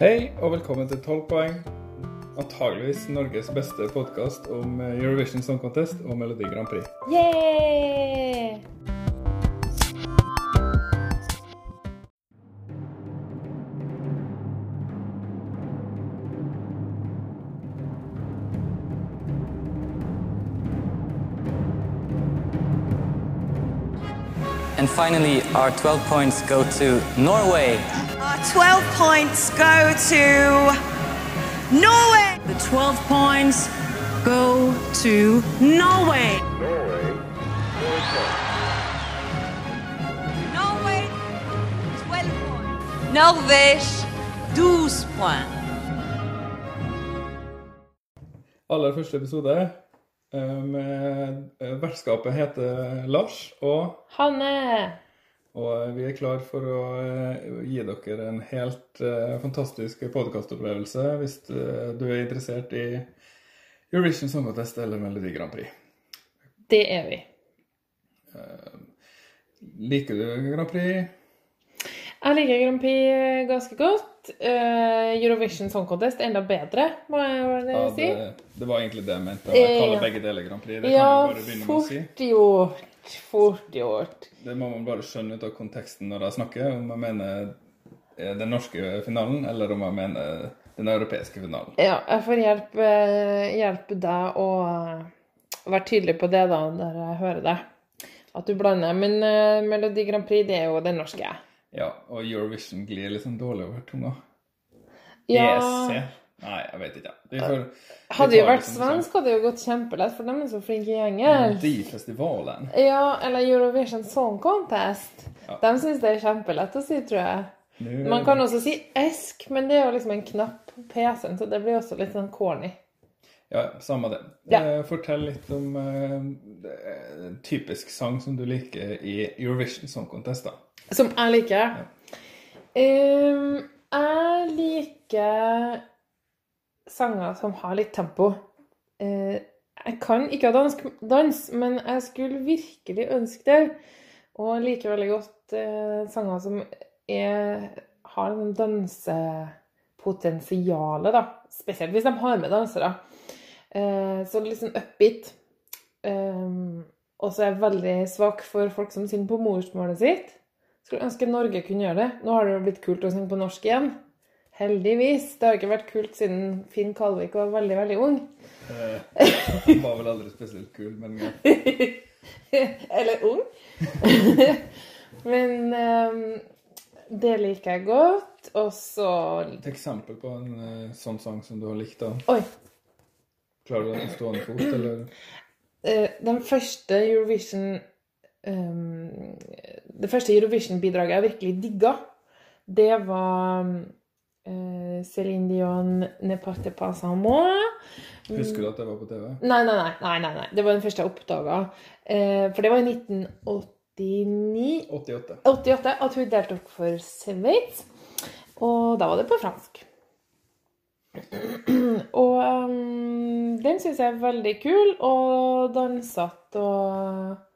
Hei og velkommen til 12 poeng. Antageligvis Norges beste podkast om Eurovision Song Contest og Melodi Grand Prix. Yeah! And finally, our 12 points go to Norway. Our 12 points go to Norway. The 12 points go to Norway. Norway, 12 points. Norvège, 12 points. Aller første episode med Vertskapet heter Lars, og, Hanne! og vi er klar for å eh, gi dere en helt eh, fantastisk podkastopplevelse hvis eh, du er interessert i Eurovision Song Contest eller Melodi Grand Prix. Det er vi. Liker du Grand Prix? Jeg liker Grand Prix ganske godt. Eh, Eurovision Song Contest enda bedre, må jeg si. Ja, det, det var egentlig det jeg mente. Jeg kaller Ja. begge deler Grand Prix. Det Ja, kan bare begynne med å si. fort gjort. Fort gjort. Det må man bare skjønne ut av konteksten når jeg snakker, om jeg mener eh, den norske finalen, eller om jeg mener den europeiske finalen. Ja, jeg får hjelpe, hjelpe deg å være tydelig på det, da, når jeg hører deg. At du blander. Men uh, Melodi Grand Prix, det er jo den norske. Ja, og Eurovision glir sånn dårlig over tunga. Ja, ESC? Nei, jeg vet ikke. Vi får, Hadde jo vært svensk, hadde det jo gått kjempelett, for de er så flinke i engelsk. Melodifestivalen. Ja, eller Eurovision Song Contest. Ja. De syns det er kjempelett å si, tror jeg. Nå- Man kan også si esk, men det er jo liksom en knapp på PC-en, så det blir også litt sånn corny. Ja, samme det. Ja. Eh, Fortell litt om uh, typisk sang som du liker i Eurovision Song Contest, da. Som jeg liker. Um, jeg liker sanger som har litt tempo. Uh, jeg kan ikke ha dansk dans, men jeg skulle virkelig ønske det. Og jeg liker veldig godt uh, sanger som er, har en dansepotensial, da. Spesielt hvis de har med dansere. Uh, så litt sånn upbeat. Um, og så er jeg veldig svak for folk som synger på morsmålet sitt. Skulle ønske Norge kunne gjøre det. Nå har det jo blitt kult å synge på norsk igjen. Heldigvis. Det har ikke vært kult siden Finn Kalvik var veldig, veldig ung. Han var vel aldri spesielt kul, men ja. Eller ung. Men ehm, det liker jeg godt. Og så Et eksempel på en eh, sånn sang som du har likt, da. Oi. Klarer du den stående fot, eller? eh, Den første Eurovision ehm, Det første Eurovision-bidraget jeg virkelig digga, det var uh, Céline Dion 'Ne parte pas en moi'. Husker du at det var på TV? Nei, nei, nei. nei, nei, nei. Det var den første jeg oppdaga. Uh, for det var i 1989 88. 88 at hun deltok for Sveits. Og da var det på fransk. Og um, den syns jeg er veldig kul og dansete og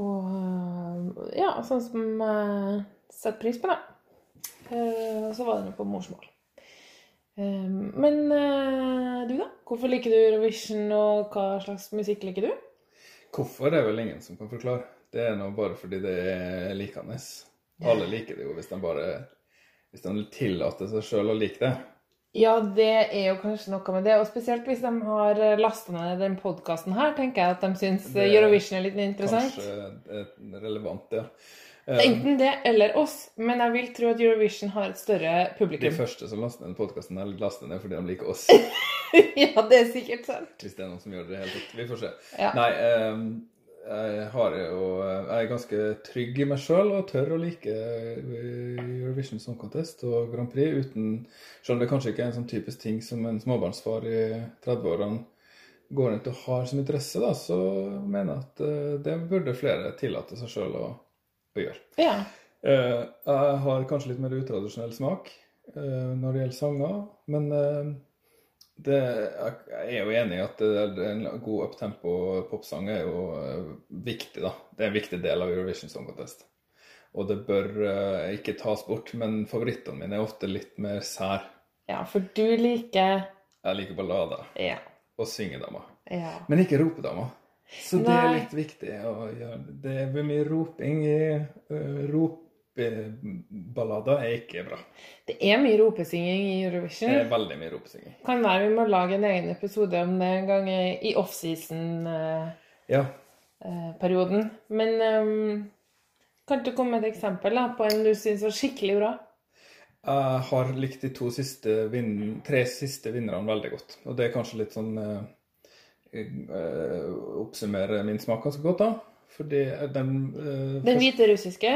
Og ja, sånn som jeg setter pris på, da. Eh, Og så var det noe på morsmål. Eh, Men eh, du, da? Hvorfor liker du Eurovision, og hva slags musikk liker du? Hvorfor er vel ingen som kan forklare. Det er nå bare fordi det er likende. Alle liker det jo hvis de bare hvis de tillater seg sjøl å like det. Ja, det er jo kanskje noe med det. Og spesielt hvis de har lasta ned den podkasten her, tenker jeg at de syns er Eurovision er litt interessant. Kanskje eh, relevant, ja. Eh, Enten det eller oss, men jeg vil tro at Eurovision har et større publikum. De første som laster ned podkasten, laster ned fordi de liker oss. ja, det er sikkert sant. Hvis det er noen som gjør det i det hele tatt. Vi får se. Ja. Nei, eh, jeg har jo Jeg er ganske trygg i meg sjøl og tør å like eh, Eurovision Song Contest og Grand Prix uten Selv om det kanskje ikke er en sånn typisk ting som en småbarnsfar i 30-årene går rundt og har som interesse, da, så mener jeg at eh, det burde flere tillate seg sjøl å, å gjøre. Ja. Eh, jeg har kanskje litt mer utradisjonell smak eh, når det gjelder sanger, men eh, det, jeg er jo enig i at en god uptempo popsang er jo eh, viktig, da. Det er en viktig del av Eurovision Song Contest. Og det bør eh, ikke tas bort. Men favorittene mine er ofte litt mer sær. Ja, for du liker Jeg liker ballader Ja. og syngedamer. ja. Men ikke ropedamer. Så det er litt viktig å gjøre. Det blir mye roping i uh, Ropeballader er ikke bra. Det er mye ropesynging i Eurovision. Det er veldig mye ropesynging. Kan være vi må lage en egen episode om det en gang i offseason-perioden. Ja. Men um, kan du komme med et eksempel da, på en du syns var skikkelig bra? Jeg har likt de to siste tre siste vinnerne veldig godt. Og det er kanskje litt sånn uh, Oppsummere min smak ganske godt, da. Fordi den uh, Den hvite russiske?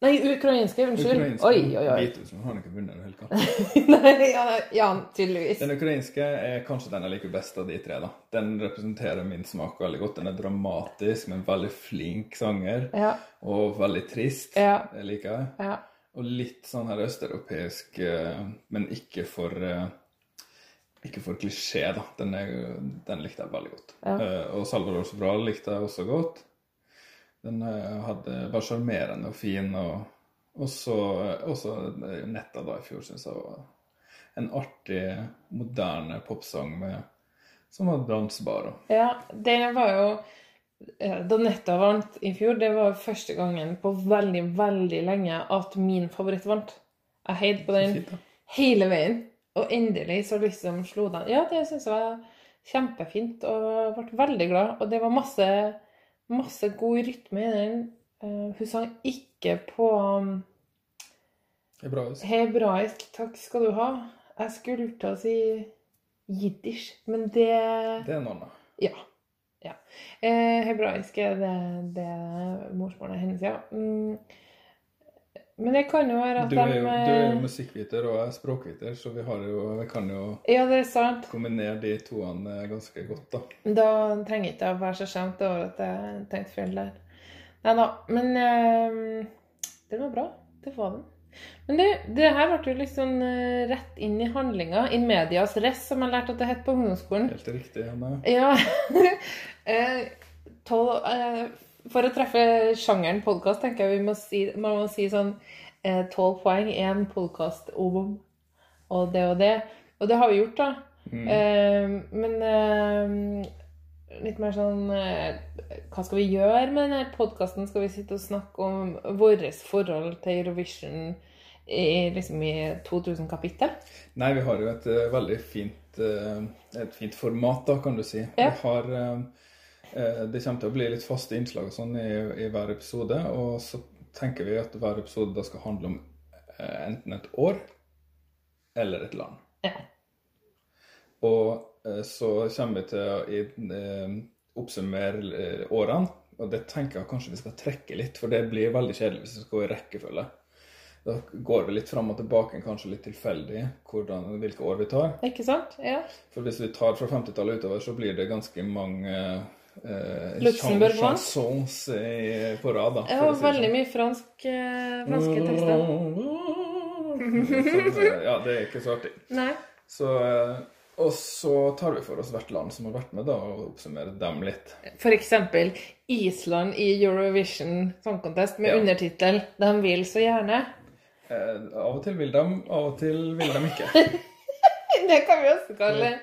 Nei, ukrainske. Unnskyld. Oi, oi, oi. Hviterussen har ikke vunnet hele da. Nei, ja, ja, tydeligvis. Den ukrainske er kanskje den jeg liker best av de tre. da. Den representerer min smak veldig godt. Den er dramatisk, men veldig flink sanger. Ja, Og veldig trist. Ja. Det liker jeg. ja. Og litt sånn her østeuropeisk, eh, men ikke for eh, ikke for klisjé, da. Den, er, den likte jeg veldig godt. Ja. Uh, og Salvador Sobral likte jeg også godt. Den eh, hadde, var sjarmerende og fin. Og også, også eh, Netta da i fjor syns jeg var en artig, moderne popsang med, som var dansbar. Og, Ja, det var jo eh, Da Netta vant i fjor, det var første gangen på veldig, veldig lenge at min favoritt vant. Jeg heide på den Fint, hele veien. Og endelig så liksom slo den. Ja, det syns jeg var kjempefint, og ble veldig glad. Og det var masse, masse god rytme i den. Eh, hun sang ikke på um, altså. hebraisk. Takk skal du ha. Jeg skulle til å si jiddisch, men det Det er noe annet. Ja. ja. Eh, hebraisk er det, det morsmålet hennes, ja. Men det kan jo være at de du er jo eh, musikkviter og jeg er språkviter, så vi, har jo, vi kan jo Ja, det er sant. kombinere de toene ganske godt, da. Da trenger ikke å være så skjemt over at jeg tenkte feil der. Nei da. Men øh, det var bra. Det var den. Men det, det her ble jo liksom eh, rett inn i handlinga. In medias res, som jeg lærte at det het på ungdomsskolen. Helt riktig, Hanne. Ja. Eh, tolv, eh, for å treffe sjangeren podkast, tenker jeg vi må si, man må si sånn eh, tolv poeng, én podkast om og det og det. Og det har vi gjort, da. Eh, men eh, litt mer sånn eh, Hva skal vi gjøre med denne podkasten? Skal vi sitte og snakke om vårt forhold til Eurovision i, liksom i 2000 kapittel? Nei, vi har jo et uh, veldig fint, uh, et fint format, da, kan du si. Ja. Vi har eh, Det kommer til å bli litt faste innslag sånn i, i hver episode. Og så tenker vi at hver episode da skal handle om eh, enten et år eller et land. Ja. Og eh, så kommer vi til å eh, oppsummere eh, årene. Og det tenker jeg kanskje vi skal trekke litt, for det blir veldig kjedelig hvis vi skal gå i rekkefølge. Da går vi litt fram og tilbake, kanskje litt tilfeldig, hvordan, hvilke år vi tar. Ikke sant? Ja. For hvis vi tar fra 50-tallet utover, så blir det ganske mange eh, Luxembourg chan- chansons i, på rad. da, Ja, si veldig sånn. mye fransk, eh, franske tekster. Eh, ja, det er ikke så artig. Nei. Så, eh, og så tar vi for oss hvert land som har vært med, da, og oppsummerer dem litt. For eksempel Island i Eurovision Song Contest med Ja. undertittel 'De vil så gjerne'. Eh, av og til vil de, av og til vil de ikke. Det kan vi også kalle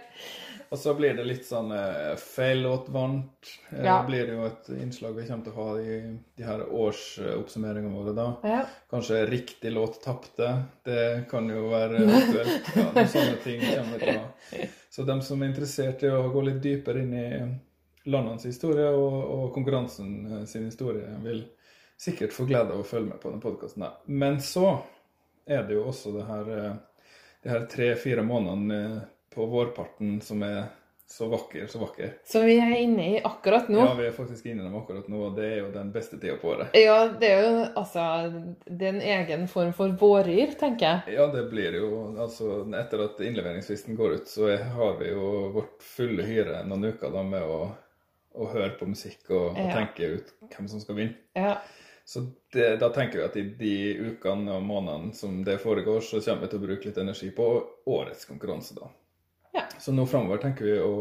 Og så blir det litt sånn uh, feil låt vant. Eh, Ja. blir det jo et innslag vi kommer til å ha i de her årsoppsummeringene våre da. Ja. Kanskje riktig låt tapte. Det kan jo være aktuelt. Ja, noen sånne ting kommer vi til å ha. Så dem som er interessert i å gå litt dypere inn i landenes historie og, og konkurransen eh, sin historie, vil sikkert få glede av å følge med på denne podkasten. Men så er det jo også det her, eh, de her tre-fire månedene eh, på vårparten som er så vakker, så vakker. Som vi er inne i akkurat nå. Ja, vi er faktisk inne i dem akkurat nå, og det er jo den beste tida på året. Ja, det er jo altså Det er en egen form for våryr, tenker jeg. Ja, det blir jo altså Etter at innleveringsfristen går ut, så har vi jo vårt fulle hyre noen uker da med å, å høre på musikk og, og Ja. tenke ut hvem som skal vinne. Ja. Så det, da tenker vi at i de ukene og månedene som det foregår, så kommer vi til å bruke litt energi på årets konkurranse, da. Ja. Så nå framover tenker vi å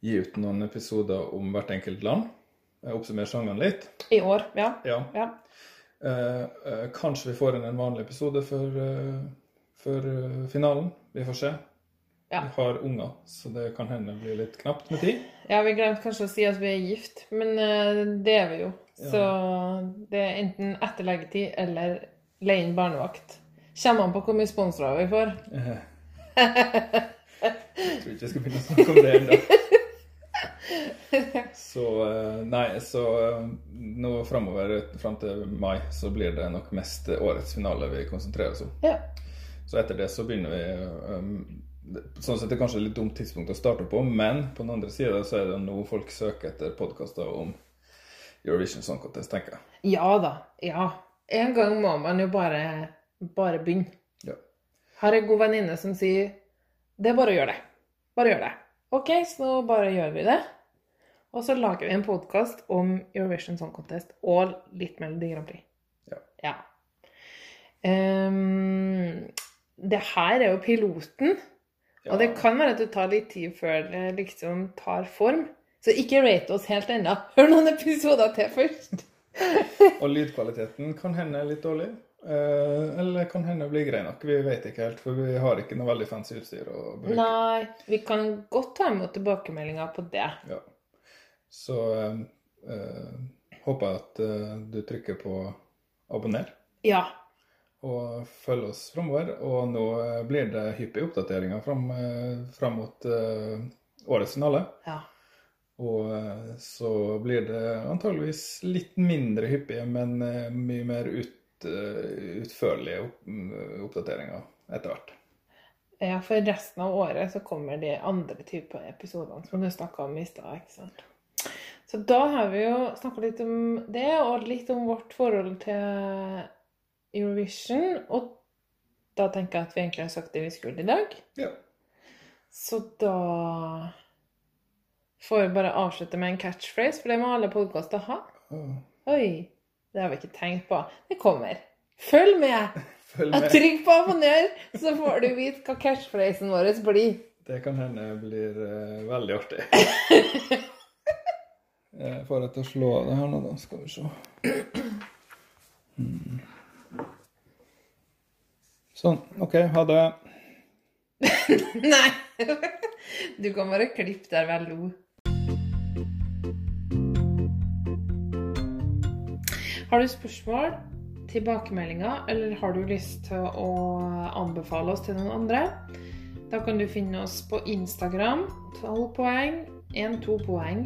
gi ut noen episoder om hvert enkelt land. Oppsummere sangene litt. I år. Ja. Ja. ja. Eh, eh, kanskje vi får inn en vanlig episode for, eh, før eh, finalen. Vi får se. Ja. Vi har unger, så det kan hende blir litt knapt med tid. Ja, vi glemte kanskje å si at vi er gift, men det er vi jo. Så det er enten etter leggetid eller leie inn barnevakt. Kommer an på hvor mye sponsorer vi får. Jeg tror ikke jeg skal begynne å snakke om det ennå. Så eh, Nei, så eh, nå framover, fram til mai, så blir det nok mest årets finale vi konsentrerer oss om. Ja. Så etter det så begynner vi um, det- Sånn sett er det kanskje et litt dumt tidspunkt å starte på, men på den andre sida så er det nå folk søker etter podkaster om Eurovision Song Contest, tenker jeg. Ja da. Ja. En gang må man jo bare, bare begynne. Ja. Har en god venninne som sier det er bare å gjøre det. Bare gjør det. OK, så nå bare gjør vi det. Og så lager vi en podkast om Eurovision Song Contest og litt Melodi Grand Prix. Ja. ja. Um, det her er jo piloten, og det kan være at det tar litt tid før det liksom tar form. Så ikke rate oss helt ennå. Hør noen episoder til først. Og lydkvaliteten kan hende er litt dårlig. Eh, eller kan hende bli grei nok. Vi vet ikke helt, for vi har ikke noe veldig fancy utstyr å bruke. Nei, vi kan godt ta imot tilbakemeldinger på det. Ja. Så eh, eh, håper jeg at eh, du trykker på abonner Ja. og følger oss framover. Og nå eh, blir det hyppige oppdateringer fram, eh, fram mot årets finale. ja. Og så blir det antageligvis litt mindre hyppige, men mye mer ut, eh, utførlige mm, oppdateringer etter hvert. Ja, for resten av året så kommer de andre typer episodene som du snakka om i stad. ikke sant? Så da har vi jo snakka litt om det, og litt om vårt forhold til Eurovision. Og da tenker jeg at vi egentlig har sagt det vi skulle i dag. Ja. Så da får vi bare avslutte med en catchphrase, for det må alle podkaster ha. Oi, det har vi ikke tenkt på. Det kommer. Følg med! Følg med. Trykk på abonner, så får du vite hva catchphrasen vår blir. Det kan hende blir uh, veldig artig. Jeg får det til å slå av det her nå, da. Skal vi se. Hmm. Sånn. OK, ha det. Nei! Du kan bare klippe der vi lo. Har du spørsmål, tilbakemeldinger, eller har du lyst til å anbefale oss til noen andre? Da kan du finne oss på Instagram, 12 poeng, 1-2 poeng.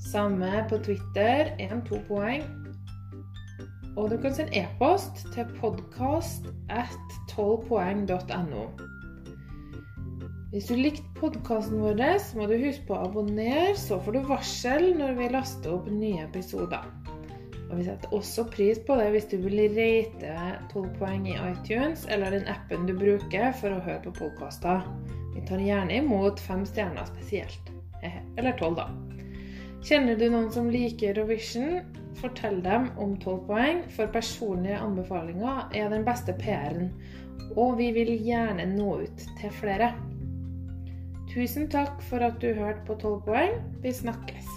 Samme på Twitter, 1-2 poeng. Og du kan sende e-post til podkast at 12poeng.no. Hvis du likte podkasten vår, så må du huske på å abonnere, så får du varsel når vi laster opp nye episoder. Og Vi setter også pris på det hvis du vil rate 12 poeng i iTunes eller den appen du bruker for å høre på podkaster. Vi tar gjerne imot fem stjerner spesielt. Eh, Eller tolv, da. Kjenner du noen som liker Eurovision? Fortell dem om 12 poeng, for personlige anbefalinger er den beste PR-en. Og vi vil gjerne nå ut til flere. Tusen takk for at du hørte på 12 poeng. Vi snakkes.